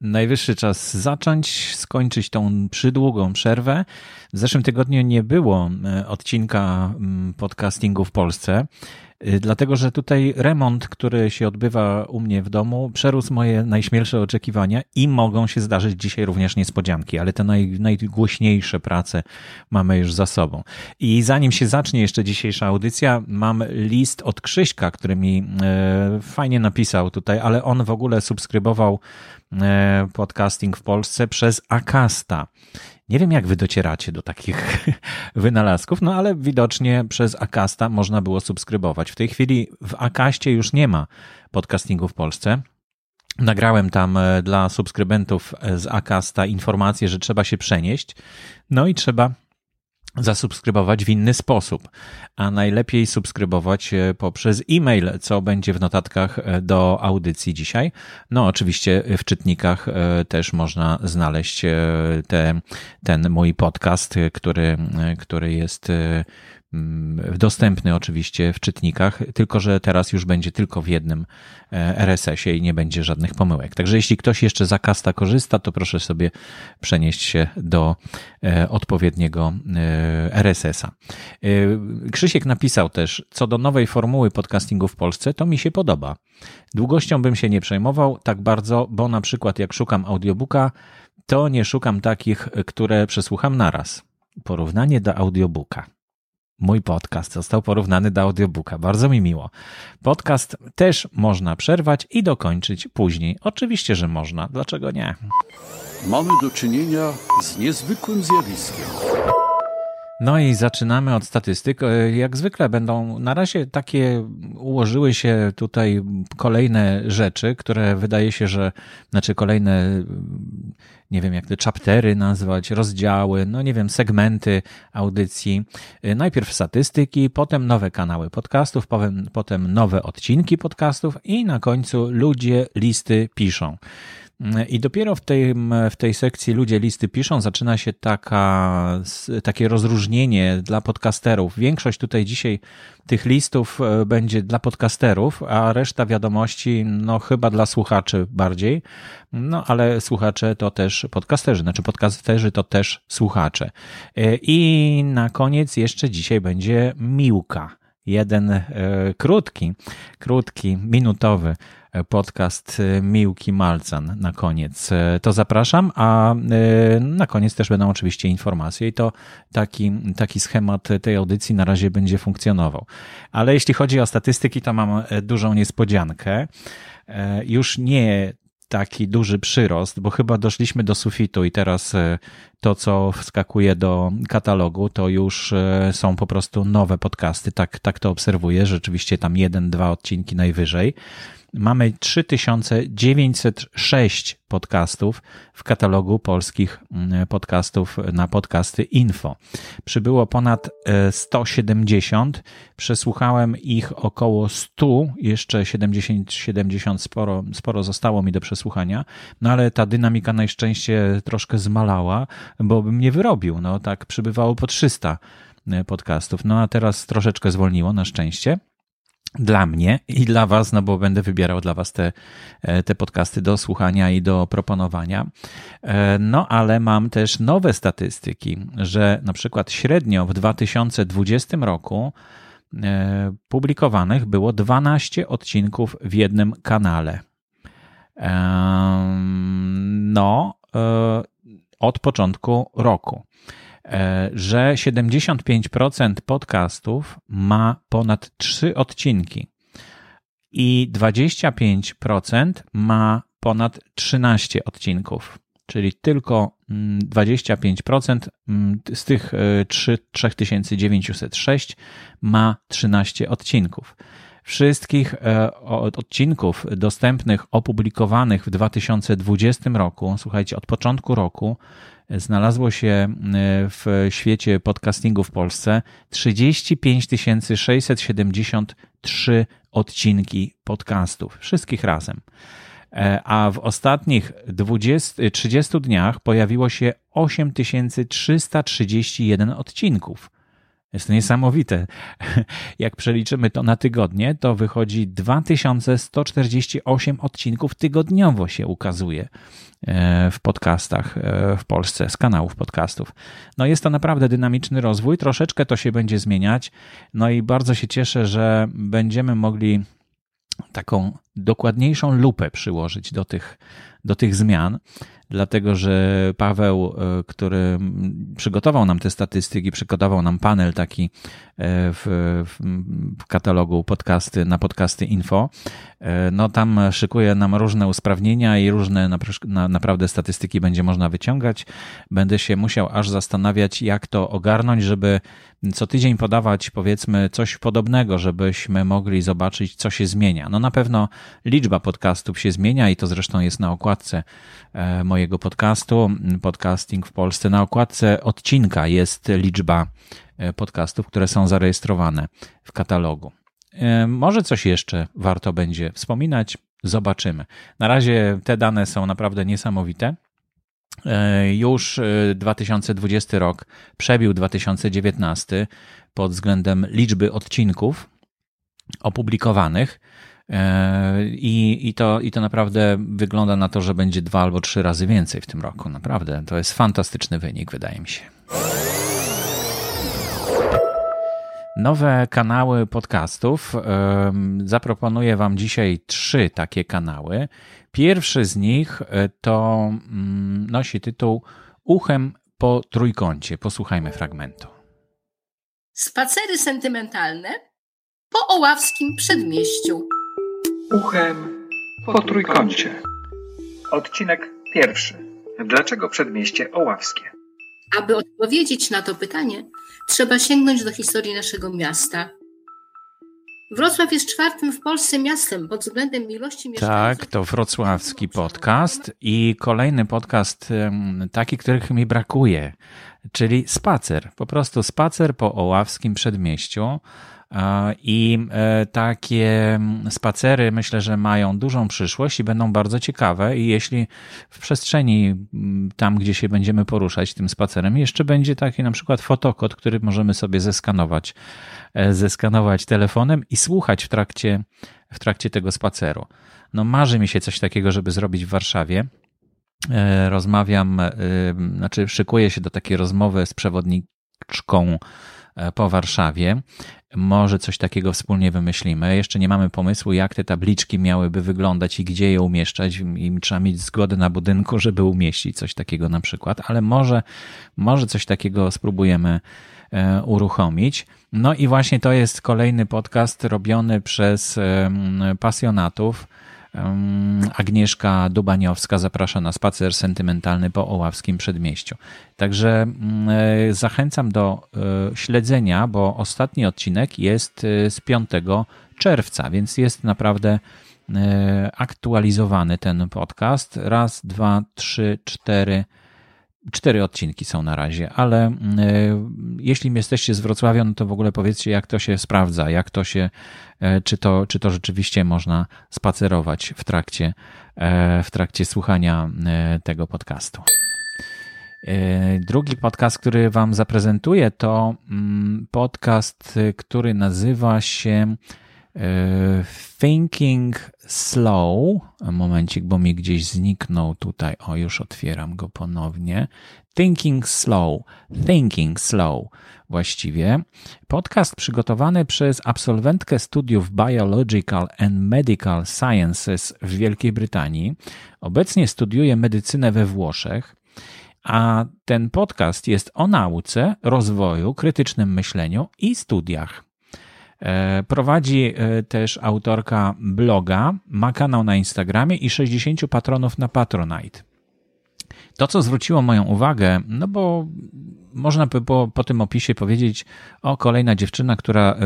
Najwyższy czas zacząć, skończyć tą przydługą przerwę. W zeszłym tygodniu nie było e, odcinka mm, podcastingu w Polsce. Y, dlatego że tutaj remont, który się odbywa u mnie w domu, przerósł moje najśmielsze oczekiwania i mogą się zdarzyć dzisiaj również niespodzianki, ale te naj, najgłośniejsze prace mamy już za sobą. I zanim się zacznie jeszcze dzisiejsza audycja, mam list od Krzyśka, który mi e, fajnie napisał tutaj, ale on w ogóle subskrybował e, podcasting w Polsce przez Akasta. Nie wiem, jak wy docieracie do takich wynalazków, no ale widocznie przez Akasta można było subskrybować. W tej chwili w Akaście już nie ma podcastingu w Polsce. Nagrałem tam e, dla subskrybentów z Akasta informację, że trzeba się przenieść. No i trzeba zasubskrybować w inny sposób, a najlepiej subskrybować e, poprzez e-mail, co będzie w notatkach e, do audycji dzisiaj. No, oczywiście w czytnikach e, też można znaleźć te, ten mój podcast, który, który jest dostępny oczywiście w czytnikach, tylko że teraz już będzie tylko w jednym e, RSS-ie i nie będzie żadnych pomyłek. Także jeśli ktoś jeszcze z Akasta korzysta, to proszę sobie przenieść się do e, odpowiedniego e, RSS-a. Krzysiek napisał też, co do nowej formuły podcastingu w Polsce, to mi się podoba. Długością bym się nie przejmował tak bardzo, bo na przykład jak szukam audiobooka, to nie szukam takich, które przesłucham naraz. Porównanie do audiobooka mój podcast został porównany do audiobooka. Bardzo mi miło. Podcast też można przerwać i dokończyć później. Oczywiście, że można. Dlaczego nie? Mamy do czynienia z niezwykłym zjawiskiem. No i zaczynamy od statystyk. Jak zwykle będą, na razie takie ułożyły się tutaj kolejne rzeczy, które wydaje się, że, znaczy kolejne nie wiem jak te chaptery nazwać, rozdziały, no nie wiem, segmenty audycji. Y, najpierw statystyki, potem nowe kanały podcastów, potem, potem nowe odcinki podcastów i na końcu ludzie listy piszą. I dopiero w tej, w tej sekcji ludzie listy piszą, zaczyna się taka, takie rozróżnienie dla podcasterów. Większość tutaj dzisiaj tych listów e, będzie dla podcasterów, a reszta wiadomości, no chyba dla słuchaczy bardziej. No ale słuchacze to też podcasterzy, znaczy podcasterzy to też słuchacze. E, I na koniec jeszcze dzisiaj będzie Miłka jeden e, krótki, krótki, minutowy podcast y, Miłki Malcan na koniec. Y, to zapraszam, a na koniec też będą oczywiście informacje i to taki, taki schemat tej audycji na razie będzie funkcjonował. Ale jeśli chodzi o statystyki, to mam dużą niespodziankę. Już nie taki duży przyrost, bo chyba doszliśmy do sufitu i teraz to, co wskakuje do katalogu, to już są po prostu nowe podcasty. Tak, tak to obserwuję. Rzeczywiście tam jeden, dwa odcinki najwyżej mamy 3906 podcastów w katalogu polskich mm, podcastów na podcasty info. Przybyło ponad 170, e, przesłuchałem ich około 100, jeszcze 70, 70 sporo, sporo zostało mi do przesłuchania, no ale ta dynamika najszczęście troszkę zmalała, bo bym nie wyrobił, no tak przybywało po 300 e, podcastów, no a teraz troszeczkę zwolniło na szczęście dla mnie i dla Was, no bo będę wybierał dla Was te, e, te podcasty do słuchania i do proponowania. E, no ale mam też nowe statystyki, że na przykład średnio w 2020 roku e, publikowanych było 12 odcinków w jednym kanale. No, od początku roku. E, że 75% podcastów ma ponad 3 odcinki i 25% ma ponad 13 odcinków. Czyli tylko 25% mm, mm, z tych 3, 3906 ma 13 odcinków. Wszystkich e, odcinków dostępnych, opublikowanych w 2020 roku, słuchajcie, od początku roku, znalazło się e, w świecie podcastingu w Polsce 35 673 odcinki podcastów, wszystkich razem. E, a w ostatnich 20, 30 dniach pojawiło się 8331 odcinków. Jest niesamowite. Jak przeliczymy to na tygodnie, to wychodzi 2148 odcinków tygodniowo się ukazuje e, w podcastach e, w Polsce, z kanałów podcastów. No jest to naprawdę dynamiczny rozwój, troszeczkę to się będzie zmieniać. No i bardzo się cieszę, że będziemy mogli taką dokładniejszą lupę przyłożyć do tych, do tych zmian dlatego że Paweł, e, który przygotował nam te statystyki, przygotował nam panel taki e, w, w, katalogu podcasty na podcasty info, e, no tam szykuje nam różne usprawnienia i różne naprawdę statystyki będzie można wyciągać. Będę się musiał aż zastanawiać, jak to ogarnąć, żeby co tydzień podawać powiedzmy coś podobnego, żebyśmy mogli zobaczyć, co się zmienia. No na pewno liczba podcastów się zmienia i to zresztą jest na okładce mojej mojego podcastu, Podcasting w Polsce. Na okładce odcinka jest liczba e, podcastów, które są zarejestrowane w katalogu. E, może coś jeszcze warto będzie wspominać, zobaczymy. Na razie te dane są naprawdę niesamowite. E, już 2020 rok przebił 2019 pod względem liczby odcinków opublikowanych. I, i, to, I to naprawdę wygląda na to, że będzie dwa albo trzy razy więcej w tym roku. Naprawdę, to jest fantastyczny wynik, wydaje mi się. Nowe kanały podcastów. Zaproponuję Wam dzisiaj trzy takie kanały. Pierwszy z nich e, to mm, nosi tytuł Uchem po trójkącie. Posłuchajmy fragmentu. Spacery sentymentalne po oławskim przedmieściu uchem po trójkącie. Odcinek pierwszy. Dlaczego przedmieście Oławskie? Aby odpowiedzieć na to pytanie, trzeba sięgnąć do historii naszego miasta. Wrocław jest czwartym w Polsce miastem pod względem ilości mieszkańców. Tak, to wrocławski podcast i kolejny podcast taki, których mi brakuje, czyli spacer. Po prostu spacer po oławskim przedmieściu. I e, takie spacery myślę, że mają dużą przyszłość i będą bardzo ciekawe. I jeśli w przestrzeni tam, gdzie się będziemy poruszać tym spacerem, jeszcze będzie taki na przykład fotokod, który możemy sobie zeskanować, e, zeskanować telefonem i słuchać w trakcie, w trakcie tego spaceru. No, marzy mi się coś takiego, żeby zrobić w Warszawie. E, rozmawiam, znaczy szykuję się do takiej rozmowy z przewodniczką po Warszawie. Może coś takiego wspólnie wymyślimy. Jeszcze nie mamy pomysłu, jak te tabliczki miałyby wyglądać i gdzie je umieszczać. I trzeba mieć zgodę na budynku, żeby umieścić coś takiego na przykład, ale może, może coś takiego spróbujemy e, uruchomić. No i właśnie to jest kolejny podcast robiony przez pasjonatów Agnieszka Dubaniowska zaprasza na spacer sentymentalny po Oławskim Przedmieściu. Także mm, e, zachęcam do e, śledzenia, bo ostatni odcinek jest e, z 5 czerwca, więc jest naprawdę aktualizowany ten podcast. Raz, dwa, trzy, cztery Cztery odcinki są na razie, ale e, jeśli jesteście z Wrocławia, no to w ogóle powiedzcie, jak to się sprawdza, jak to się, e, czy to, czy to rzeczywiście można spacerować w trakcie, e, w trakcie słuchania tego podcastu. Drugi podcast, który Wam zaprezentuję, to mm, podcast, który nazywa się Thinking Slow. Momencik, bo mi gdzieś zniknął tutaj. O, już otwieram go ponownie. Thinking Slow. Thinking Slow właściwie. Podcast przygotowany przez absolwentkę studiów Biological and Medical Sciences w Wielkiej Brytanii. Obecnie studiuje medycynę we Włoszech. A ten podcast jest o nauce, rozwoju, krytycznym myśleniu i studiach. E, prowadzi e, też autorka bloga, ma kanał na Instagramie i 60 patronów na Patronite. To, co zwróciło moją uwagę, no bo można by było po tym opisie powiedzieć, o kolejna dziewczyna, która e,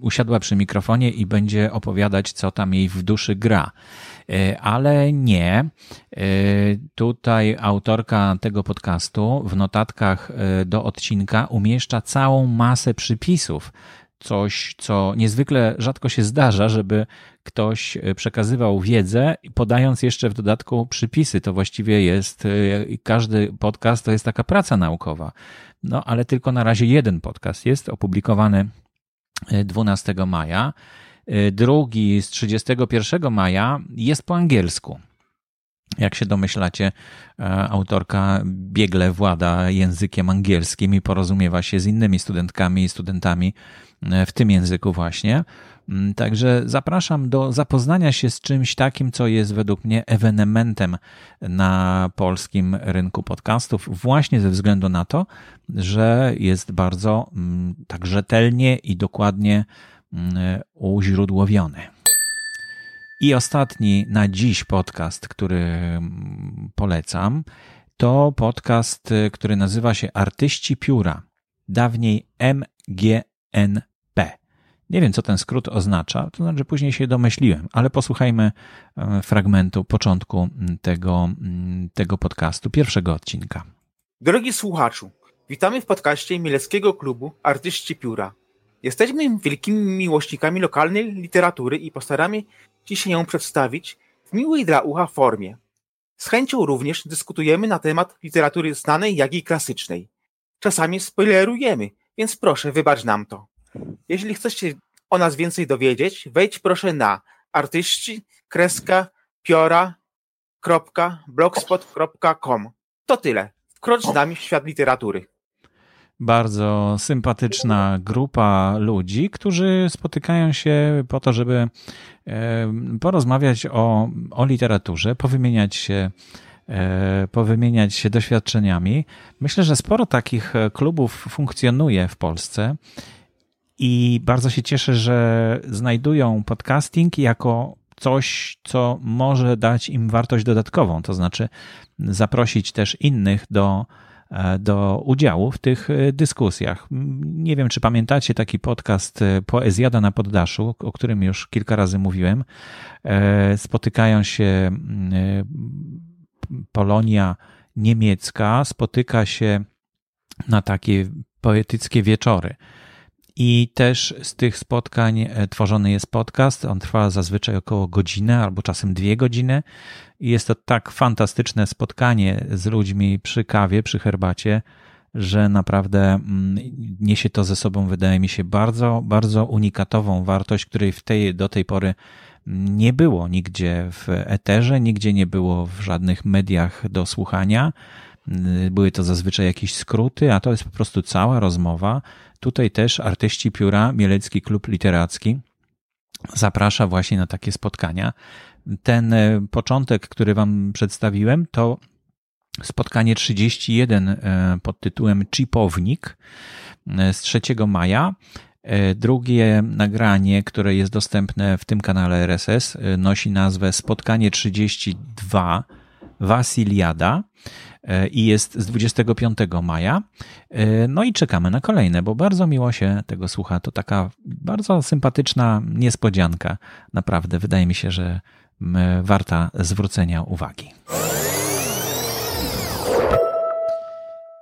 usiadła przy mikrofonie i będzie opowiadać, co tam jej w duszy gra. Ale nie. Tutaj autorka tego podcastu w notatkach do odcinka umieszcza całą masę przypisów coś, co niezwykle rzadko się zdarza, żeby ktoś przekazywał wiedzę, podając jeszcze w dodatku przypisy. To właściwie jest, każdy podcast to jest taka praca naukowa. No ale tylko na razie jeden podcast jest opublikowany 12 maja. Drugi z 31 maja jest po angielsku. Jak się domyślacie, e, autorka biegle włada językiem angielskim i porozumiewa się z innymi studentkami i studentami e, w tym języku właśnie. Mm, także zapraszam do zapoznania się z czymś takim, co jest według mnie ewenementem na polskim rynku podcastów, właśnie ze względu na to, że jest bardzo mm, tak rzetelnie i dokładnie mm, uźródłowiony. I ostatni na dziś podcast, który polecam, to podcast, który nazywa się Artyści Pióra, dawniej MGNP. Nie wiem, co ten skrót oznacza, to znaczy później się domyśliłem, ale posłuchajmy e, fragmentu, początku tego, tego podcastu, pierwszego odcinka. Drogi słuchaczu, witamy w podcaście Mieleckiego Klubu Artyści Pióra. Jesteśmy wielkimi miłośnikami lokalnej literatury i postaramy Ci się ją przedstawić w miłej dla ucha formie. Z chęcią również dyskutujemy na temat literatury znanej, jak i klasycznej. Czasami spoilerujemy, więc proszę wybacz nam to. Jeśli chcesz się o nas więcej dowiedzieć, wejdź proszę na artyści kreska piora.blogspot.com. To tyle. Wkrocz z nami w świat literatury bardzo sympatyczna grupa ludzi, którzy spotykają się po to, żeby e, porozmawiać o, o literaturze, powymieniać się e, powymieniać się doświadczeniami. Myślę, że sporo takich klubów funkcjonuje w Polsce i bardzo się cieszę, że znajdują podcasting jako coś, co może dać im wartość dodatkową, to znaczy zaprosić też innych do E, do udziału w tych e, dyskusjach. Nie wiem, czy pamiętacie taki podcast e, Poezjada na poddaszu, o którym już kilka razy mówiłem. Spotykają się Polonia niemiecka, spotyka się na takie poetyckie wieczory. I też z tych spotkań tworzony jest podcast. On trwa zazwyczaj około godziny albo czasem dwie godziny. I jest to tak fantastyczne spotkanie z ludźmi przy kawie, przy herbacie, że naprawdę mm, niesie to ze sobą, wydaje mi się, bardzo, bardzo unikatową wartość, której w tej, do tej pory nie było nigdzie w eterze, nigdzie nie było w żadnych mediach do słuchania. Były to zazwyczaj jakieś skróty, a to jest po prostu cała rozmowa. Tutaj też artyści pióra, Mielecki Klub Literacki zaprasza właśnie na takie spotkania ten e, początek, który Wam przedstawiłem, to spotkanie 31 e, pod tytułem Chipownik e, z 3 maja. Drugie nagranie, które jest dostępne w tym kanale RSS, nosi nazwę Spotkanie 32 Wasiliada i jest z 25 maja. No i czekamy na kolejne, bo bardzo miło się tego słucha. To taka bardzo sympatyczna niespodzianka. Naprawdę, wydaje mi się, że warta zwrócenia uwagi.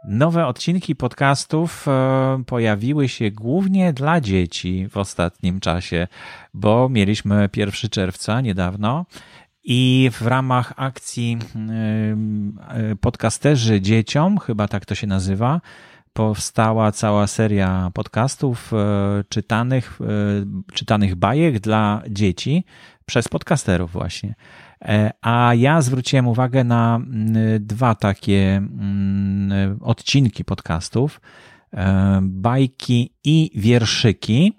Nowe odcinki podcastów e, pojawiły się głównie dla dzieci w ostatnim czasie, bo mieliśmy 1 czerwca niedawno i w ramach akcji e, podcasterzy dzieciom, chyba tak to się nazywa, powstała cała seria podcastów e, czytanych, czytanych bajek dla dzieci przez podcasterów właśnie. E, a ja zwróciłem uwagę na mm, dwa takie mm, odcinki podcastów. E, bajki i wierszyki.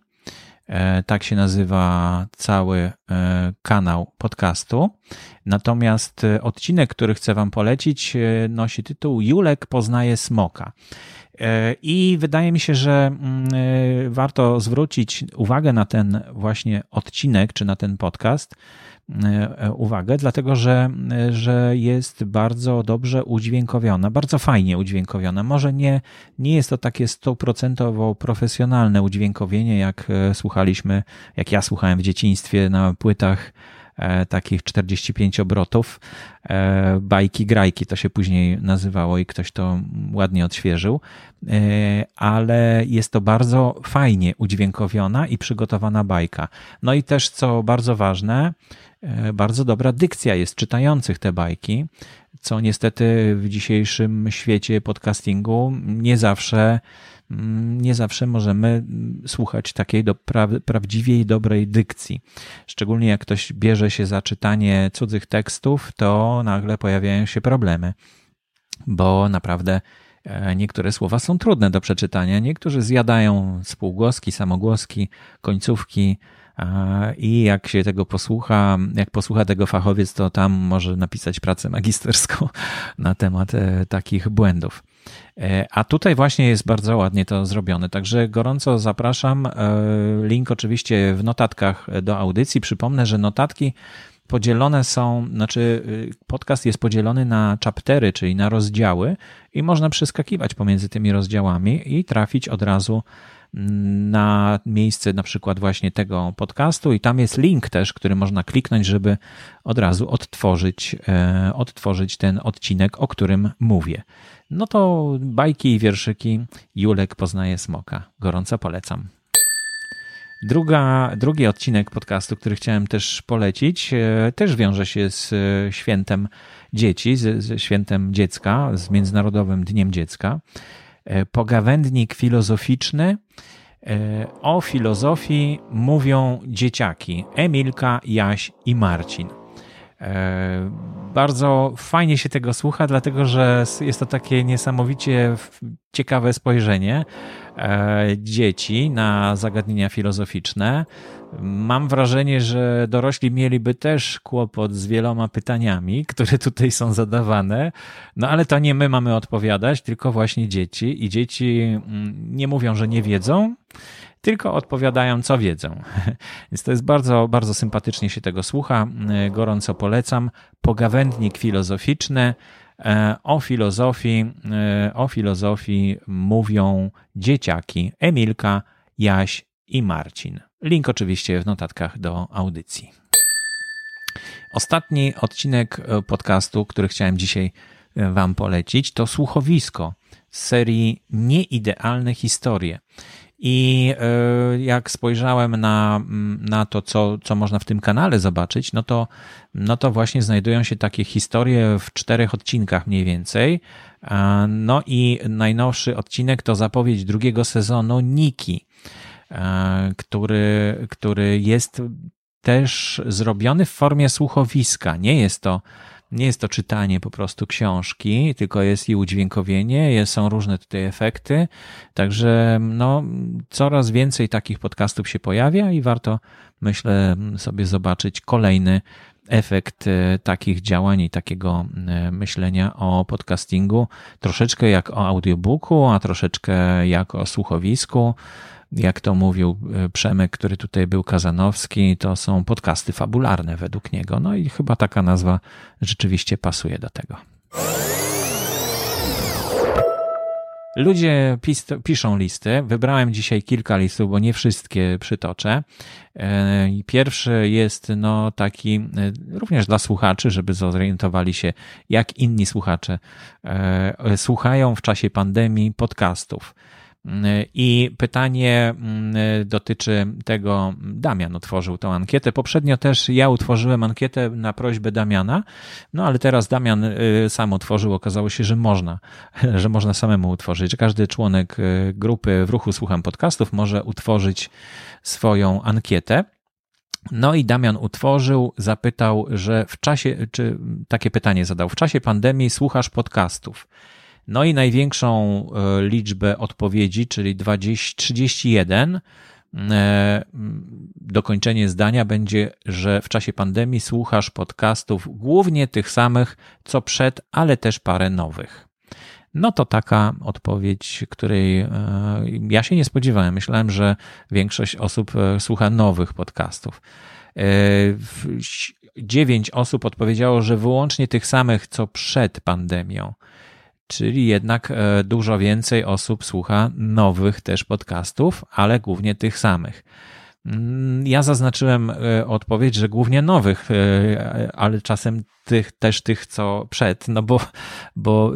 E, tak się nazywa cały kanał podcastu. Natomiast odcinek, który chcę Wam polecić, nosi tytuł Julek poznaje smoka. I wydaje mi się, że mm, warto zwrócić uwagę na ten właśnie odcinek, czy na ten podcast, e, uwagę, dlatego że, że jest bardzo dobrze udźwiękowiona, bardzo fajnie udźwiękowiona. Może nie, nie jest to takie stuprocentowo profesjonalne udźwiękowienie, jak e, słuchaliśmy, jak ja słuchałem w dzieciństwie na płytach e, takich 45 obrotów, e, bajki grajki to się później nazywało i ktoś to ładnie odświeżył, ale jest to bardzo fajnie udźwiękowiona i przygotowana bajka. No i też co bardzo ważne, bardzo dobra dykcja jest czytających te bajki, co niestety w dzisiejszym świecie podcastingu nie zawsze nie zawsze możemy mm, słuchać takiej do, pra, dobrej dykcji. Szczególnie jak ktoś bierze się za czytanie cudzych tekstów, to nagle pojawiają się problemy, bo naprawdę e, niektóre słowa są trudne do przeczytania. Niektórzy zjadają spółgłoski, samogłoski, końcówki, i jak się tego posłucha, jak posłucha tego fachowiec, to tam może napisać pracę magisterską na temat e, takich błędów. E, a tutaj właśnie jest bardzo ładnie to zrobione, także gorąco zapraszam. E, link oczywiście w notatkach do audycji. Przypomnę, że notatki podzielone są, znaczy podcast jest podzielony na chaptery, czyli na rozdziały i można przeskakiwać pomiędzy tymi rozdziałami i trafić od razu na miejsce na przykład właśnie tego podcastu i tam jest link też, który można kliknąć, żeby od razu odtworzyć, e, odtworzyć ten odcinek, o którym mówię. No to bajki i wierszyki Julek poznaje smoka. Gorąco polecam. Druga, drugi odcinek podcastu, który chciałem też polecić, e, też wiąże się z e, świętem dzieci, ze świętem dziecka, z Międzynarodowym Dniem Dziecka. E, pogawędnik filozoficzny. O filozofii mówią dzieciaki Emilka, Jaś i Marcin. E, bardzo fajnie się tego słucha, dlatego że jest to takie niesamowicie ciekawe spojrzenie dzieci na zagadnienia filozoficzne. Mam wrażenie, że dorośli mieliby też kłopot z wieloma pytaniami, które tutaj są zadawane, no ale to nie my mamy odpowiadać, tylko właśnie dzieci. I dzieci mm, nie mówią, że nie wiedzą, tylko odpowiadają, co wiedzą. Więc to jest bardzo, bardzo sympatycznie się tego słucha. Gorąco polecam. Pogawędnik filozoficzny. E, o filozofii, e, o filozofii mówią dzieciaki Emilka, Jaś i Marcin. Link oczywiście w notatkach do audycji. Ostatni odcinek e, podcastu, który chciałem dzisiaj e, Wam polecić, to słuchowisko z serii Nieidealne historie. I e, jak spojrzałem na, na to, co, co można w tym kanale zobaczyć, no to, no to właśnie znajdują się takie historie w czterech odcinkach mniej więcej. No i najnowszy odcinek to zapowiedź drugiego sezonu Niki. E, który, który jest też zrobiony w formie słuchowiska. Nie jest to nie jest to czytanie po prostu książki, tylko jest i udźwiękowienie, są różne tutaj efekty. Także no, coraz więcej takich podcastów się pojawia i warto, myślę, sobie zobaczyć kolejny efekt e, takich działań i takiego e, myślenia o podcastingu. Troszeczkę jak o audiobooku, a troszeczkę jak o słuchowisku jak to mówił e, Przemek, który tutaj był Kazanowski, to są podcasty fabularne według niego. No i chyba taka nazwa rzeczywiście pasuje do tego. Ludzie pis piszą listy. Wybrałem dzisiaj kilka listów, bo nie wszystkie przytoczę. E, pierwszy jest no taki e, również dla słuchaczy, żeby zorientowali się, jak inni słuchacze słuchają w czasie pandemii podcastów. I pytanie mm, dotyczy tego, Damian utworzył tą ankietę. Poprzednio też ja utworzyłem ankietę na prośbę Damiana, no ale teraz Damian y, sam utworzył, okazało się, że można, że można samemu utworzyć. Każdy członek y, grupy w ruchu Słucham Podcastów może utworzyć swoją ankietę. No i Damian utworzył, zapytał, że w czasie, czy takie pytanie zadał, w czasie pandemii słuchasz podcastów. No i największą e, liczbę odpowiedzi, czyli 20, 31, e, dokończenie zdania będzie, że w czasie pandemii słuchasz podcastów głównie tych samych, co przed, ale też parę nowych. No to taka odpowiedź, której e, ja się nie spodziewałem. Myślałem, że większość osób słucha nowych podcastów. Dziewięć osób odpowiedziało, że wyłącznie tych samych, co przed pandemią czyli jednak e, dużo więcej osób słucha nowych też podcastów, ale głównie tych samych. Mm, ja zaznaczyłem e, odpowiedź, że głównie nowych, e, ale czasem tych, też tych, co przed, no bo, bo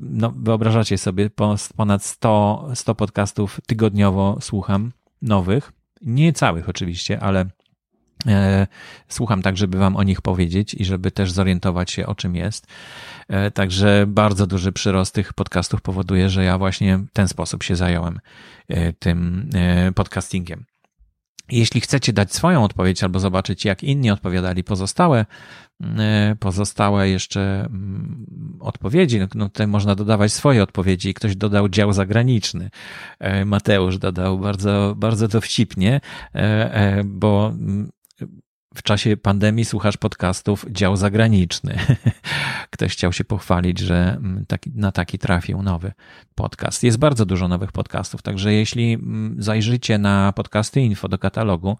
no, wyobrażacie sobie, ponad 100, 100 podcastów tygodniowo słucham nowych. Nie całych oczywiście, ale słucham tak, żeby Wam o nich powiedzieć i żeby też zorientować się, o czym jest. Także bardzo duży przyrost tych podcastów powoduje, że ja właśnie w ten sposób się zająłem tym podcastingiem. Jeśli chcecie dać swoją odpowiedź albo zobaczyć, jak inni odpowiadali pozostałe, e, pozostałe jeszcze mm, odpowiedzi, no, no tutaj można dodawać swoje odpowiedzi. Ktoś dodał dział zagraniczny. E, Mateusz dodał bardzo, bardzo dowcipnie, e, bo mm, w czasie pandemii słuchasz podcastów dział zagraniczny. Ktoś chciał się pochwalić, że mm, taki, na taki trafił nowy podcast. Jest bardzo dużo nowych podcastów, także jeśli mm, zajrzycie na podcasty info do katalogu,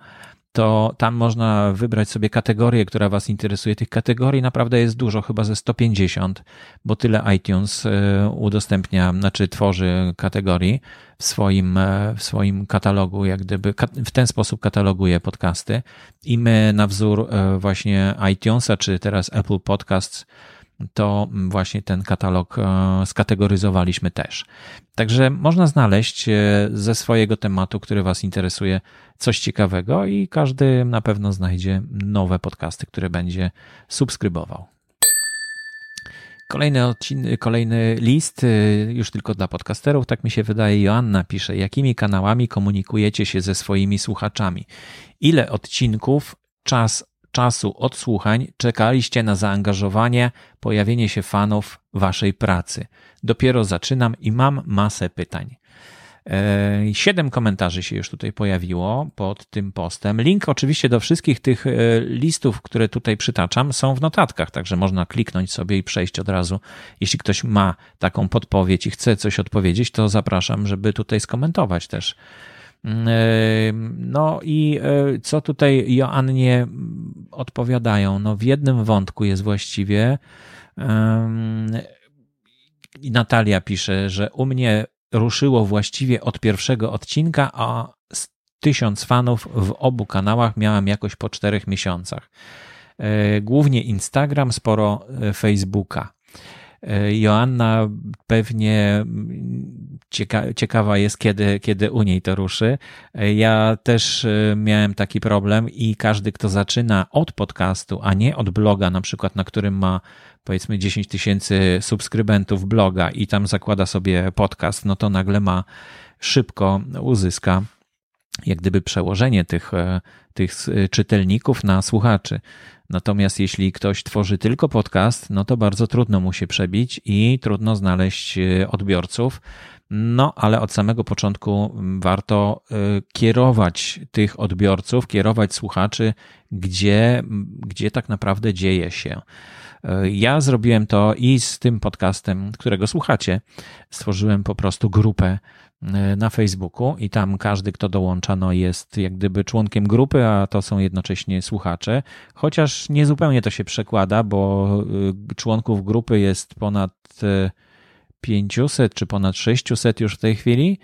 to tam można wybrać sobie kategorię, która Was interesuje. Tych kategorii naprawdę jest dużo, chyba ze 150, bo tyle iTunes y, udostępnia, znaczy tworzy kategorii w swoim, e, w swoim katalogu, jak gdyby w ten sposób kataloguje podcasty. I my na wzór e, właśnie iTunesa, czy teraz Apple Podcasts, to właśnie ten katalog e, skategoryzowaliśmy też. Także można znaleźć e, ze swojego tematu, który Was interesuje, coś ciekawego i każdy na pewno znajdzie nowe podcasty, które będzie subskrybował. Kolejny, odcinek, kolejny list, e, już tylko dla podcasterów, tak mi się wydaje. Joanna pisze, jakimi kanałami komunikujecie się ze swoimi słuchaczami? Ile odcinków, czas czasu odsłuchań czekaliście na zaangażowanie, pojawienie się fanów waszej pracy. Dopiero zaczynam i mam masę pytań. E, siedem komentarzy się już tutaj pojawiło pod tym postem. Link oczywiście do wszystkich tych e, listów, które tutaj przytaczam, są w notatkach, także można kliknąć sobie i przejść od razu. Jeśli ktoś ma taką podpowiedź i chce coś odpowiedzieć, to zapraszam, żeby tutaj skomentować też no i e, co tutaj Joannie odpowiadają? No w jednym wątku jest właściwie Natalia pisze, że u mnie ruszyło właściwie od pierwszego odcinka, a tysiąc fanów w obu kanałach miałem jakoś po czterech miesiącach. E, głównie Instagram, sporo e, Facebooka. E, Joanna pewnie cieka ciekawa jest, kiedy, kiedy u niej to ruszy. E, ja też e, miałem taki problem i każdy, kto zaczyna od podcastu, a nie od bloga, na przykład, na którym ma powiedzmy 10 tysięcy subskrybentów bloga i tam zakłada sobie podcast, no to nagle ma szybko uzyska jak gdyby przełożenie tych, tych czytelników na słuchaczy. Natomiast jeśli ktoś tworzy tylko podcast, no to bardzo trudno mu się przebić i trudno znaleźć e, odbiorców. No, ale od samego początku warto e, kierować tych odbiorców, kierować słuchaczy, gdzie, gdzie tak naprawdę dzieje się. E, ja zrobiłem to i z tym podcastem, którego słuchacie. Stworzyłem po prostu grupę na Facebooku i tam każdy, kto dołącza, no jest jak gdyby członkiem grupy, a to są jednocześnie słuchacze. Chociaż nie zupełnie to się przekłada, bo e, członków grupy jest ponad 500 e, czy ponad 600 już w tej chwili,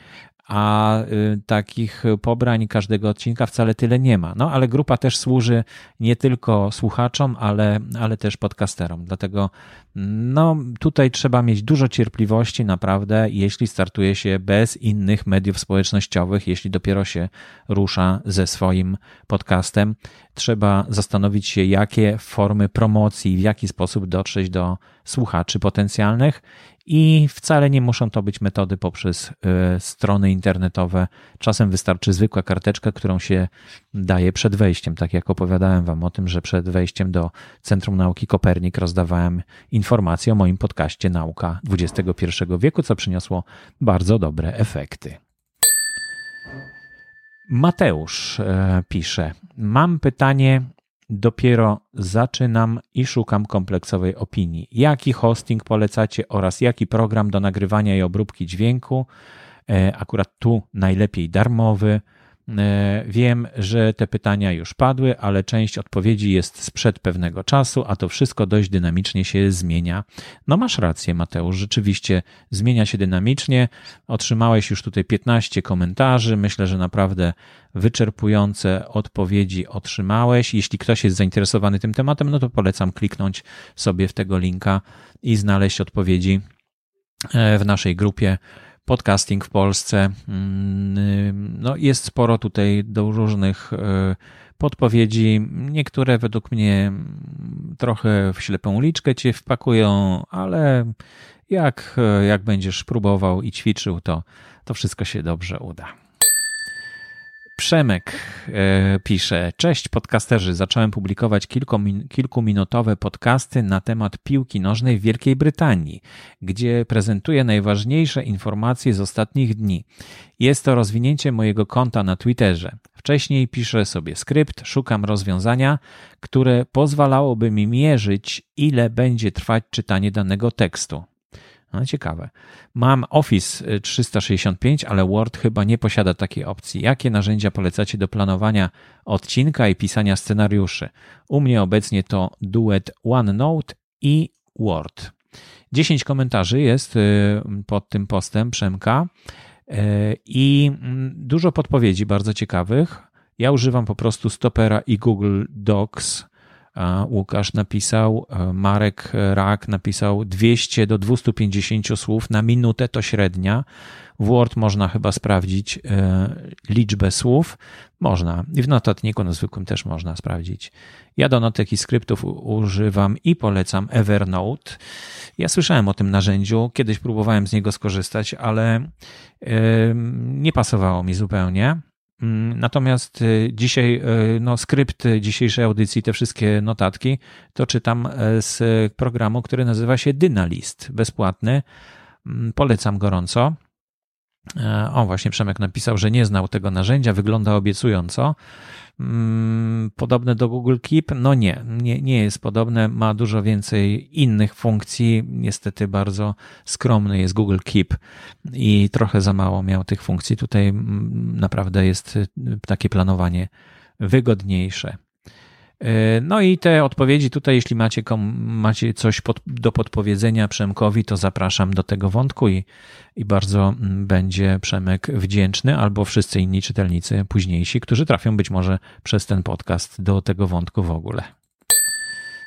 a y, takich pobrań każdego odcinka wcale tyle nie ma. No ale grupa też służy nie tylko słuchaczom, ale, ale też podcasterom. Dlatego no, tutaj trzeba mieć dużo cierpliwości, naprawdę, jeśli startuje się bez innych mediów społecznościowych, jeśli dopiero się rusza ze swoim podcastem. Trzeba zastanowić się, jakie formy promocji, w jaki sposób dotrzeć do słuchaczy potencjalnych i wcale nie muszą to być metody poprzez e, strony internetowe. Czasem wystarczy zwykła karteczka, którą się daje przed wejściem. Tak jak opowiadałem Wam o tym, że przed wejściem do Centrum Nauki Kopernik rozdawałem informacje o moim podcaście Nauka XXI wieku, co przyniosło bardzo dobre efekty. Mateusz e, pisze: Mam pytanie dopiero zaczynam i szukam kompleksowej opinii. Jaki hosting polecacie oraz jaki program do nagrywania i obróbki dźwięku? E, akurat tu najlepiej darmowy. E, wiem, że te pytania już padły, ale część odpowiedzi jest sprzed pewnego czasu, a to wszystko dość dynamicznie się zmienia. No masz rację, Mateusz, rzeczywiście zmienia się dynamicznie. Otrzymałeś już tutaj 15 komentarzy. Myślę, że naprawdę wyczerpujące odpowiedzi otrzymałeś. Jeśli ktoś jest zainteresowany tym tematem, no to polecam kliknąć sobie w tego linka i znaleźć odpowiedzi e, w naszej grupie podcasting w Polsce. Mm, no, jest sporo tutaj do różnych e, podpowiedzi. Niektóre według mnie trochę w ślepą uliczkę cię wpakują, ale jak, jak będziesz próbował i ćwiczył, to, to wszystko się dobrze uda. Przemek e, pisze: Cześć podcasterzy. Zacząłem publikować kilkuminutowe podcasty na temat piłki nożnej w Wielkiej Brytanii, gdzie prezentuję najważniejsze informacje z ostatnich dni. Jest to rozwinięcie mojego konta na Twitterze. Wcześniej piszę sobie skrypt, szukam rozwiązania, które pozwalałoby mi mierzyć, ile będzie trwać czytanie danego tekstu. No ciekawe. Mam Office 365, ale Word chyba nie posiada takiej opcji. Jakie narzędzia polecacie do planowania odcinka i pisania scenariuszy? U mnie obecnie to Duet OneNote i Word. 10 komentarzy jest y, pod tym postem Przemka y, i mm, dużo podpowiedzi bardzo ciekawych. Ja używam po prostu Stopera i Google Docs Łukasz napisał, e, Marek Rak napisał 200 do 250 słów na minutę to średnia. W Word można chyba sprawdzić e, liczbę słów. Można. I w notatniku na zwykłym też można sprawdzić. Ja do notek i skryptów używam i polecam Evernote. Ja słyszałem o tym narzędziu, kiedyś próbowałem z niego skorzystać, ale nie pasowało mi zupełnie. Mm, natomiast y, dzisiaj, y, no, skrypt dzisiejszej audycji, te wszystkie notatki, to czytam e, z programu, który nazywa się Dynalist, bezpłatny. Mm, polecam gorąco. E, o, właśnie Przemek napisał, że nie znał tego narzędzia, wygląda obiecująco. Mm, podobne do Google Keep? No nie, nie, nie jest podobne. Ma dużo więcej innych funkcji. Niestety bardzo skromny jest Google Keep i trochę za mało miał tych funkcji. Tutaj mm, naprawdę jest y, takie planowanie wygodniejsze. E, no i te odpowiedzi tutaj, jeśli macie, macie coś pod, do podpowiedzenia Przemkowi, to zapraszam do tego wątku i, i bardzo mm, będzie Przemek wdzięczny, albo wszyscy inni czytelnicy późniejsi, którzy trafią być może przez ten podcast do tego wątku w ogóle.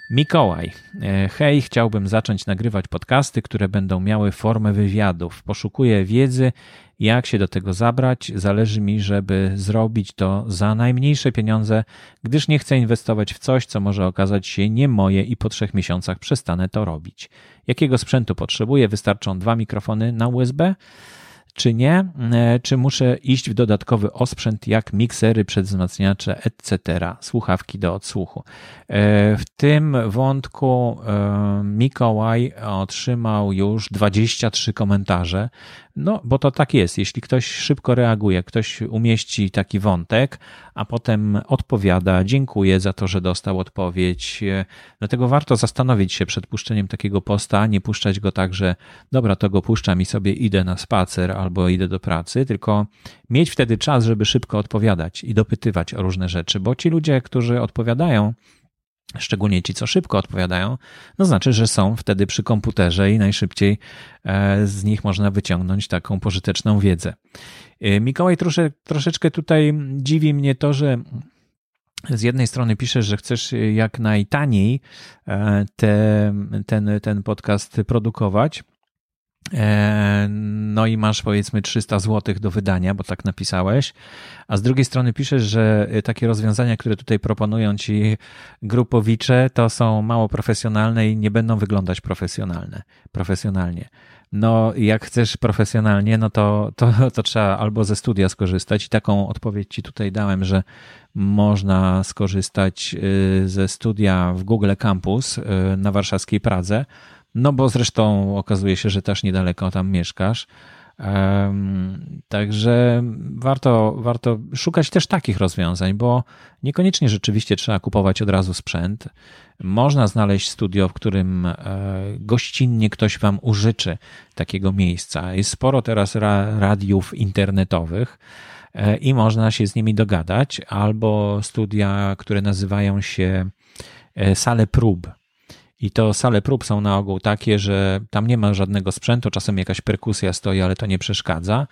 Mikołaj. E, hej, chciałbym zacząć nagrywać podcasty, które będą miały formę wywiadów. Poszukuję wiedzy, jak się do tego zabrać. Zależy mi, żeby zrobić to za najmniejsze pieniądze, gdyż nie chcę inwestować w coś, co może okazać się nie moje i po trzech miesiącach przestanę to robić. Jakiego sprzętu potrzebuję? Wystarczą dwa mikrofony na USB? Czy nie, e, czy muszę iść w dodatkowy osprzęt jak miksery, przedwzmacniacze, etc., słuchawki do odsłuchu. E, w tym wątku e, Mikołaj otrzymał już 23 komentarze, no, bo to tak jest. Jeśli ktoś szybko reaguje, ktoś umieści taki wątek, a potem odpowiada, dziękuję za to, że dostał odpowiedź. Dlatego warto zastanowić się przed puszczeniem takiego posta, nie puszczać go tak, że dobra, to go puszczam i sobie idę na spacer albo idę do pracy, tylko mieć wtedy czas, żeby szybko odpowiadać i dopytywać o różne rzeczy, bo ci ludzie, którzy odpowiadają, szczególnie ci, co szybko odpowiadają, no znaczy, że są wtedy przy komputerze i najszybciej e, z nich można wyciągnąć taką pożyteczną wiedzę. E, Mikołaj, trosze, troszeczkę tutaj dziwi mnie to, że z jednej strony piszesz, że chcesz jak najtaniej e, te, ten, ten podcast produkować, E, no i masz powiedzmy 300 zł do wydania, bo tak napisałeś, a z drugiej strony piszesz, że takie rozwiązania, które tutaj proponują ci grupowicze, to są mało profesjonalne i nie będą wyglądać profesjonalne, profesjonalnie. No, jak chcesz profesjonalnie, no to, to, to trzeba albo ze studia skorzystać i taką odpowiedź ci tutaj dałem, że można skorzystać y, ze studia w Google Campus na warszawskiej Pradze, no bo zresztą okazuje się, że też niedaleko tam mieszkasz. Także warto, warto szukać też takich rozwiązań, bo niekoniecznie rzeczywiście trzeba kupować od razu sprzęt. Można znaleźć studio, w którym e, gościnnie ktoś Wam użyczy takiego miejsca. Jest sporo teraz radiów internetowych i można się z nimi dogadać, albo studia, które nazywają się sale prób. I to sale prób są na ogół takie, że tam nie ma żadnego sprzętu, czasem jakaś perkusja stoi, ale to nie przeszkadza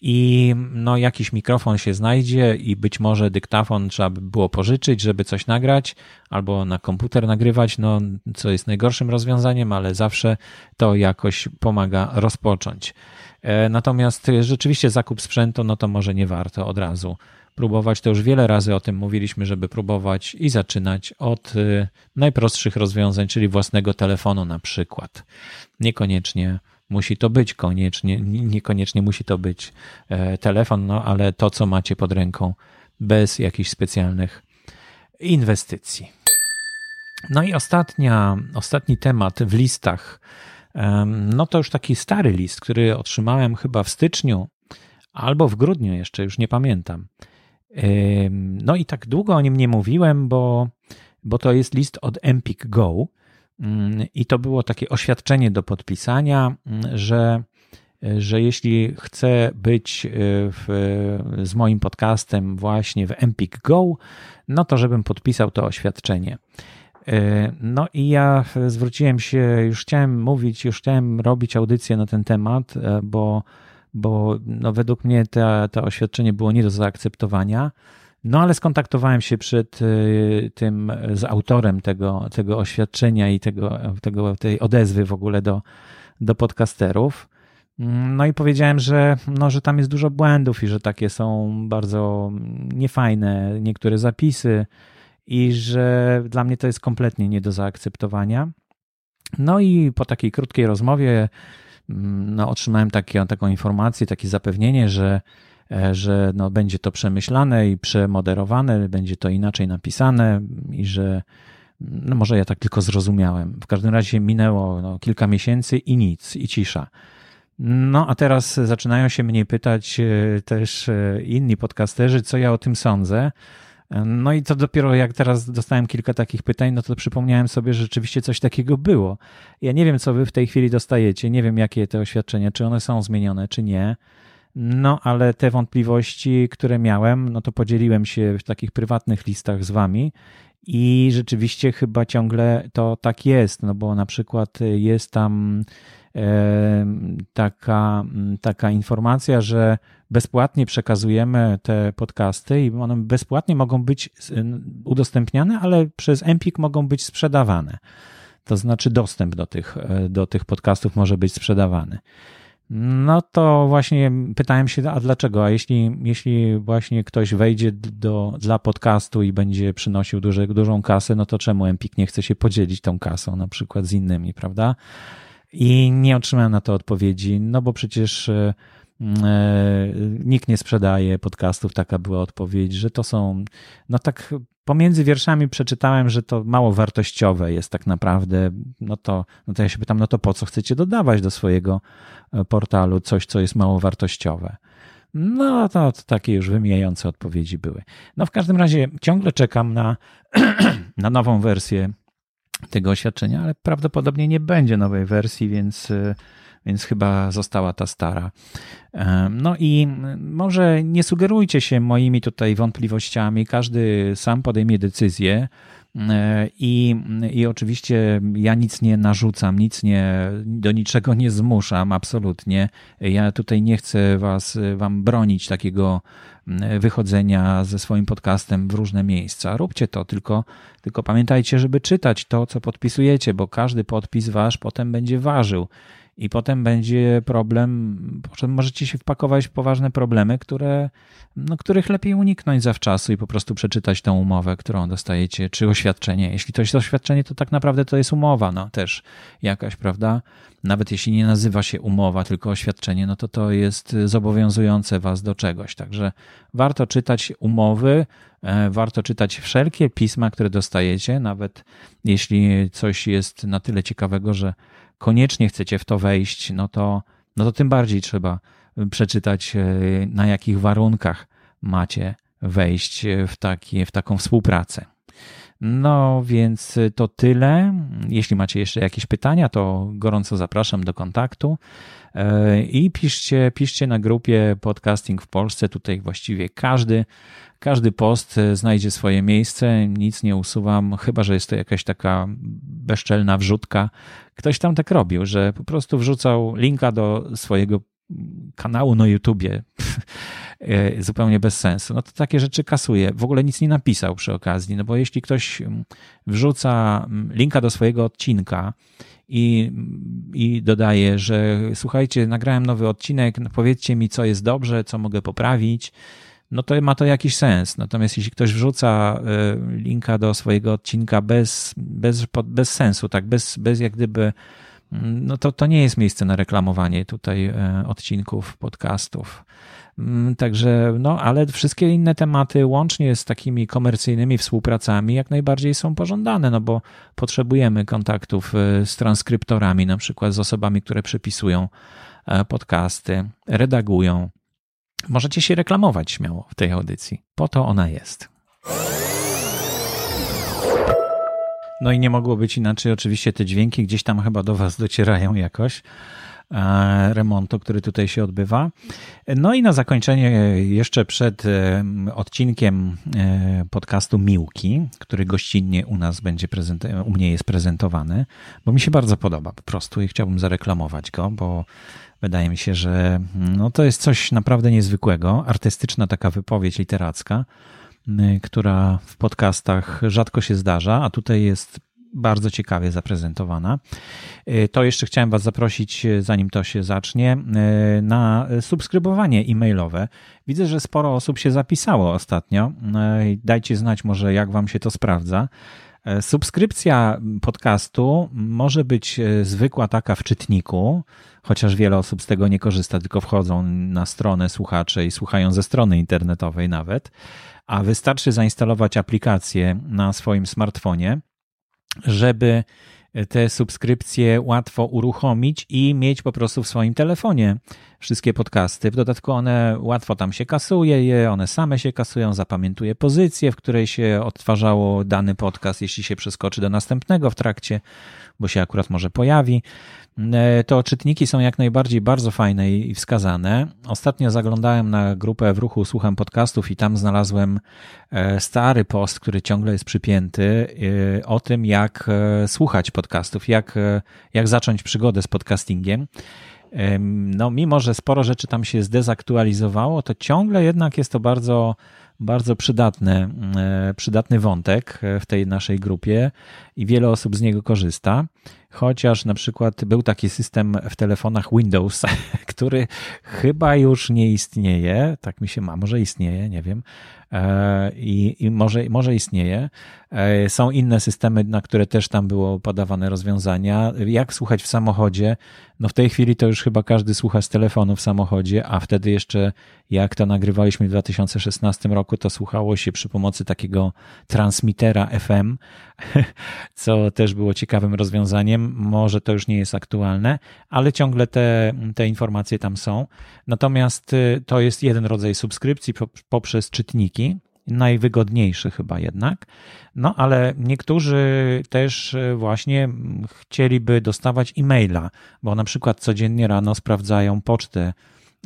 i no, jakiś mikrofon się znajdzie i być może dyktafon trzeba by było pożyczyć, żeby coś nagrać, albo na komputer nagrywać, no, co jest najgorszym rozwiązaniem, ale zawsze to jakoś pomaga rozpocząć. E, natomiast rzeczywiście zakup sprzętu, no to może nie warto od razu próbować. To już wiele razy o tym mówiliśmy, żeby próbować i zaczynać od e, najprostszych rozwiązań, czyli własnego telefonu na przykład. Niekoniecznie musi to być koniecznie, niekoniecznie musi to być e, telefon, no ale to, co macie pod ręką, bez jakichś specjalnych inwestycji. No i ostatnia, ostatni temat w listach, no to już taki stary list, który otrzymałem chyba w styczniu albo w grudniu jeszcze, już nie pamiętam. No i tak długo o nim nie mówiłem, bo, bo to jest list od Empik Go, Mm, I to było takie oświadczenie do podpisania, mm, że, że jeśli chcę być e, w, z moim podcastem właśnie w Empik Go, no to żebym podpisał to oświadczenie. E, no i ja zwróciłem się, już chciałem mówić, już chciałem robić audycję na ten temat, e, bo, bo no według mnie to, to oświadczenie było nie do zaakceptowania. No ale skontaktowałem się przed y, tym z autorem tego, tego oświadczenia i tego, tego, tej odezwy w ogóle do, do podcasterów. No i powiedziałem, że, no, że tam jest dużo błędów i że takie są bardzo niefajne niektóre zapisy i że dla mnie to jest kompletnie nie do zaakceptowania. No i po takiej krótkiej rozmowie no, otrzymałem takie, taką informację, takie zapewnienie, że E, że no, będzie to przemyślane i przemoderowane, będzie to inaczej napisane i że no może ja tak tylko zrozumiałem. W każdym razie minęło no, kilka miesięcy i nic, i cisza. No a teraz zaczynają się mnie pytać e, też e, inni podcasterzy, co ja o tym sądzę. No i to dopiero jak teraz dostałem kilka takich pytań, no to przypomniałem sobie, że rzeczywiście coś takiego było. Ja nie wiem, co wy w tej chwili dostajecie, nie wiem, jakie te oświadczenia, czy one są zmienione, czy nie. No, ale te wątpliwości, które miałem, no to podzieliłem się w takich prywatnych listach z wami i rzeczywiście chyba ciągle to tak jest, no bo na przykład jest tam taka, taka informacja, że bezpłatnie przekazujemy te podcasty i one bezpłatnie mogą być udostępniane, ale przez Empik mogą być sprzedawane. To znaczy dostęp do tych, e, do tych podcastów może być sprzedawany. No to właśnie pytałem się, a dlaczego? A jeśli, jeśli właśnie ktoś wejdzie do, dla podcastu i będzie przynosił duże, dużą kasę, no to czemu Empik nie chce się podzielić tą kasą na przykład z innymi, prawda? I nie otrzymałem na to odpowiedzi, no bo przecież e, e, nikt nie sprzedaje podcastów, taka była odpowiedź, że to są, no tak pomiędzy wierszami przeczytałem, że to mało wartościowe jest tak naprawdę, no to, no to ja się pytam, no to po co chcecie dodawać do swojego e, portalu coś, co jest mało wartościowe? No to, to takie już wymijające odpowiedzi były. No w każdym razie ciągle czekam na, na nową wersję tego oświadczenia, ale prawdopodobnie nie będzie nowej wersji, więc e, więc chyba została ta stara. No i może nie sugerujcie się moimi tutaj wątpliwościami, każdy sam podejmie decyzję. I, I oczywiście ja nic nie narzucam, nic nie, do niczego nie zmuszam, absolutnie. Ja tutaj nie chcę was, wam bronić takiego wychodzenia ze swoim podcastem w różne miejsca. Róbcie to, tylko, tylko pamiętajcie, żeby czytać to, co podpisujecie, bo każdy podpis wasz potem będzie ważył i potem będzie problem, możecie się wpakować w poważne problemy, które, no, których lepiej uniknąć zawczasu i po prostu przeczytać tą umowę, którą dostajecie, czy oświadczenie. Jeśli to jest oświadczenie, to tak naprawdę to jest umowa, no też jakaś, prawda? Nawet jeśli nie nazywa się umowa, tylko oświadczenie, no to to jest zobowiązujące was do czegoś. Także warto czytać umowy, e, warto czytać wszelkie pisma, które dostajecie, nawet jeśli coś jest na tyle ciekawego, że koniecznie chcecie w to wejść, no to, no to tym bardziej trzeba przeczytać, e, na jakich warunkach macie wejść w, taki, w taką współpracę. No więc to tyle. Jeśli macie jeszcze jakieś pytania, to gorąco zapraszam do kontaktu. E, I piszcie, piszcie na grupie Podcasting w Polsce. Tutaj właściwie każdy, każdy post znajdzie swoje miejsce. Nic nie usuwam, chyba że jest to jakaś taka bezczelna wrzutka. Ktoś tam tak robił, że po prostu wrzucał linka do swojego kanału na YouTubie. E, zupełnie bez sensu. No to takie rzeczy kasuje. W ogóle nic nie napisał przy okazji, no bo jeśli ktoś wrzuca linka do swojego odcinka i, i dodaje, że słuchajcie, nagrałem nowy odcinek, no powiedzcie mi, co jest dobrze, co mogę poprawić, no to ma to jakiś sens. Natomiast jeśli ktoś wrzuca e, linka do swojego odcinka bez, bez, bez sensu, tak, bez, bez jak gdyby, no to, to nie jest miejsce na reklamowanie tutaj e, odcinków, podcastów. Mm, także, no, ale wszystkie inne tematy, łącznie z takimi komercyjnymi współpracami, jak najbardziej są pożądane, no bo potrzebujemy kontaktów e, z transkryptorami, na przykład z osobami, które przepisują e, podcasty, redagują. Możecie się reklamować śmiało w tej audycji. Po to ona jest. No i nie mogło być inaczej. Oczywiście te dźwięki gdzieś tam chyba do Was docierają jakoś. E, remontu, który tutaj się odbywa. No i na zakończenie jeszcze przed e, odcinkiem e, podcastu Miłki, który gościnnie u nas będzie u mnie jest prezentowany, bo mi się bardzo podoba po prostu i chciałbym zareklamować go, bo wydaje mi się, że no to jest coś naprawdę niezwykłego, artystyczna taka wypowiedź literacka, która w podcastach rzadko się zdarza, a tutaj jest bardzo ciekawie zaprezentowana. Y, to jeszcze chciałem Was zaprosić, y, zanim to się zacznie, y, na subskrybowanie e-mailowe. Widzę, że sporo osób się zapisało ostatnio. Dajcie znać może, jak Wam się to sprawdza. Subskrypcja podcastu może być zwykła taka w czytniku, chociaż wiele osób z tego nie korzysta, tylko wchodzą na stronę słuchacze i słuchają ze strony internetowej nawet. A wystarczy zainstalować aplikację na swoim smartfonie żeby te subskrypcje łatwo uruchomić i mieć po prostu w swoim telefonie wszystkie podcasty. W dodatku one łatwo tam się kasuje je, one same się kasują, zapamiętuje pozycję, w której się odtwarzało dany podcast, jeśli się przeskoczy do następnego w trakcie, bo się akurat może pojawi. E, to czytniki są jak najbardziej bardzo fajne i wskazane. Ostatnio zaglądałem na grupę w ruchu Słucham Podcastów i tam znalazłem e, stary post, który ciągle jest przypięty e, o tym, jak słuchać podcastów, jak, jak zacząć przygodę z podcastingiem. No, mimo że sporo rzeczy tam się zdezaktualizowało, to ciągle jednak jest to bardzo bardzo przydatny, przydatny wątek w tej naszej grupie i wiele osób z niego korzysta chociaż na przykład był taki system w telefonach Windows, który chyba już nie istnieje, tak mi się ma, może istnieje, nie wiem, e, i, i może, może istnieje. E, są inne systemy, na które też tam było podawane rozwiązania. Jak słuchać w samochodzie? No w tej chwili to już chyba każdy słucha z telefonu w samochodzie, a wtedy jeszcze jak to nagrywaliśmy w 2016 roku, to słuchało się przy pomocy takiego transmitera FM, co też było ciekawym rozwiązaniem. Może to już nie jest aktualne, ale ciągle te, te informacje tam są. Natomiast y, to jest jeden rodzaj subskrypcji poprzez czytniki, najwygodniejszy chyba jednak. No ale niektórzy też y, właśnie chcieliby dostawać e-maila, bo na przykład codziennie rano sprawdzają pocztę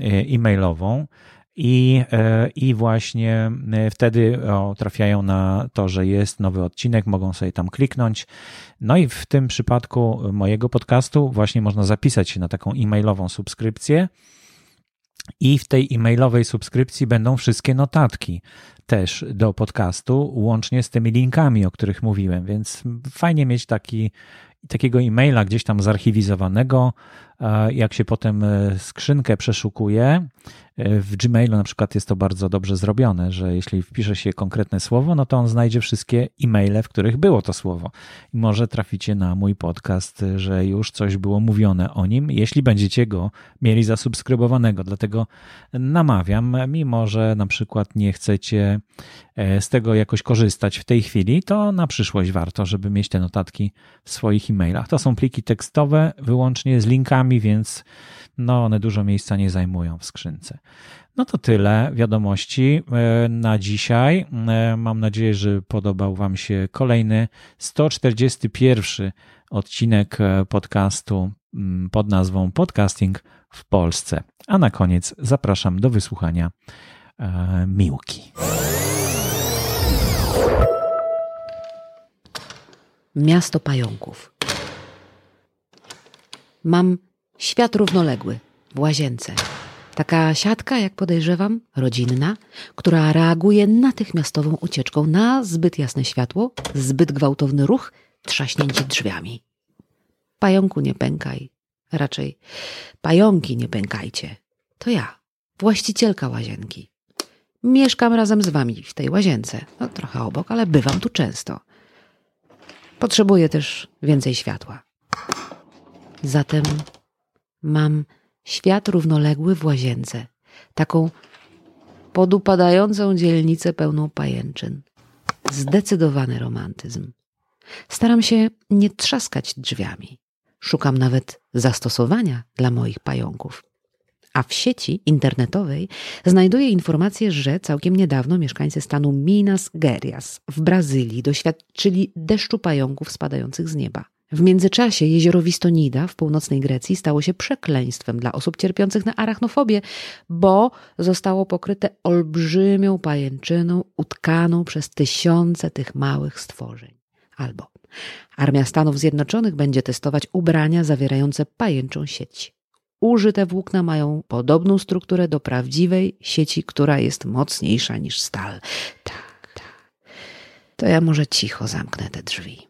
y, e-mailową i, e, i właśnie e, wtedy o, trafiają na to, że jest nowy odcinek, mogą sobie tam kliknąć. No i w tym przypadku mojego podcastu właśnie można zapisać się na taką e-mailową subskrypcję. I w tej e-mailowej subskrypcji będą wszystkie notatki też do podcastu, łącznie z tymi linkami, o których mówiłem, więc fajnie mieć taki, takiego e-maila gdzieś tam zarchiwizowanego. Jak się potem e, skrzynkę przeszukuje, w Gmailu na przykład jest to bardzo dobrze zrobione, że jeśli wpisze się konkretne słowo, no to on znajdzie wszystkie e-maile, w których było to słowo. I może traficie na mój podcast, że już coś było mówione o nim, jeśli będziecie go mieli zasubskrybowanego. Dlatego namawiam, mimo że na przykład nie chcecie e, z tego jakoś korzystać w tej chwili, to na przyszłość warto, żeby mieć te notatki w swoich e-mailach. To są pliki tekstowe wyłącznie z linkami, więc no one dużo miejsca nie zajmują w skrzynce. No to tyle wiadomości e, na dzisiaj. E, mam nadzieję, że podobał Wam się kolejny 141 odcinek e, podcastu mm, pod nazwą Podcasting w Polsce. A na koniec zapraszam do wysłuchania Miłki. Miasto pająków. Mam świat równoległy w łazience. Taka siatka, jak podejrzewam, rodzinna, która reaguje natychmiastową ucieczką na zbyt jasne światło, zbyt gwałtowny ruch, trzaśnięcie drzwiami. Pająku nie pękaj. Raczej pająki nie pękajcie. To ja, właścicielka łazienki. Mieszkam razem z wami w tej łazience. No, trochę obok, ale bywam tu często. Potrzebuję też więcej światła. Zatem mam świat równoległy w łazience, taką podupadającą dzielnicę pełną pajęczyn. Zdecydowany romantyzm. Staram się nie trzaskać drzwiami. Szukam nawet zastosowania dla moich pająków. A w sieci internetowej znajduję informację, że całkiem niedawno mieszkańcy stanu Minas Gerias w Brazylii doświadczyli deszczu pająków spadających z nieba. W międzyczasie jezioro Wistonida w północnej Grecji stało się przekleństwem dla osób cierpiących na arachnofobię, bo zostało pokryte olbrzymią pajęczyną utkaną przez tysiące tych małych stworzeń. Albo Armia Stanów Zjednoczonych będzie testować ubrania zawierające pajęczą sieć. Użyte włókna mają podobną strukturę do prawdziwej sieci, która jest mocniejsza niż stal. Tak, tak. To ja może cicho zamknę te drzwi.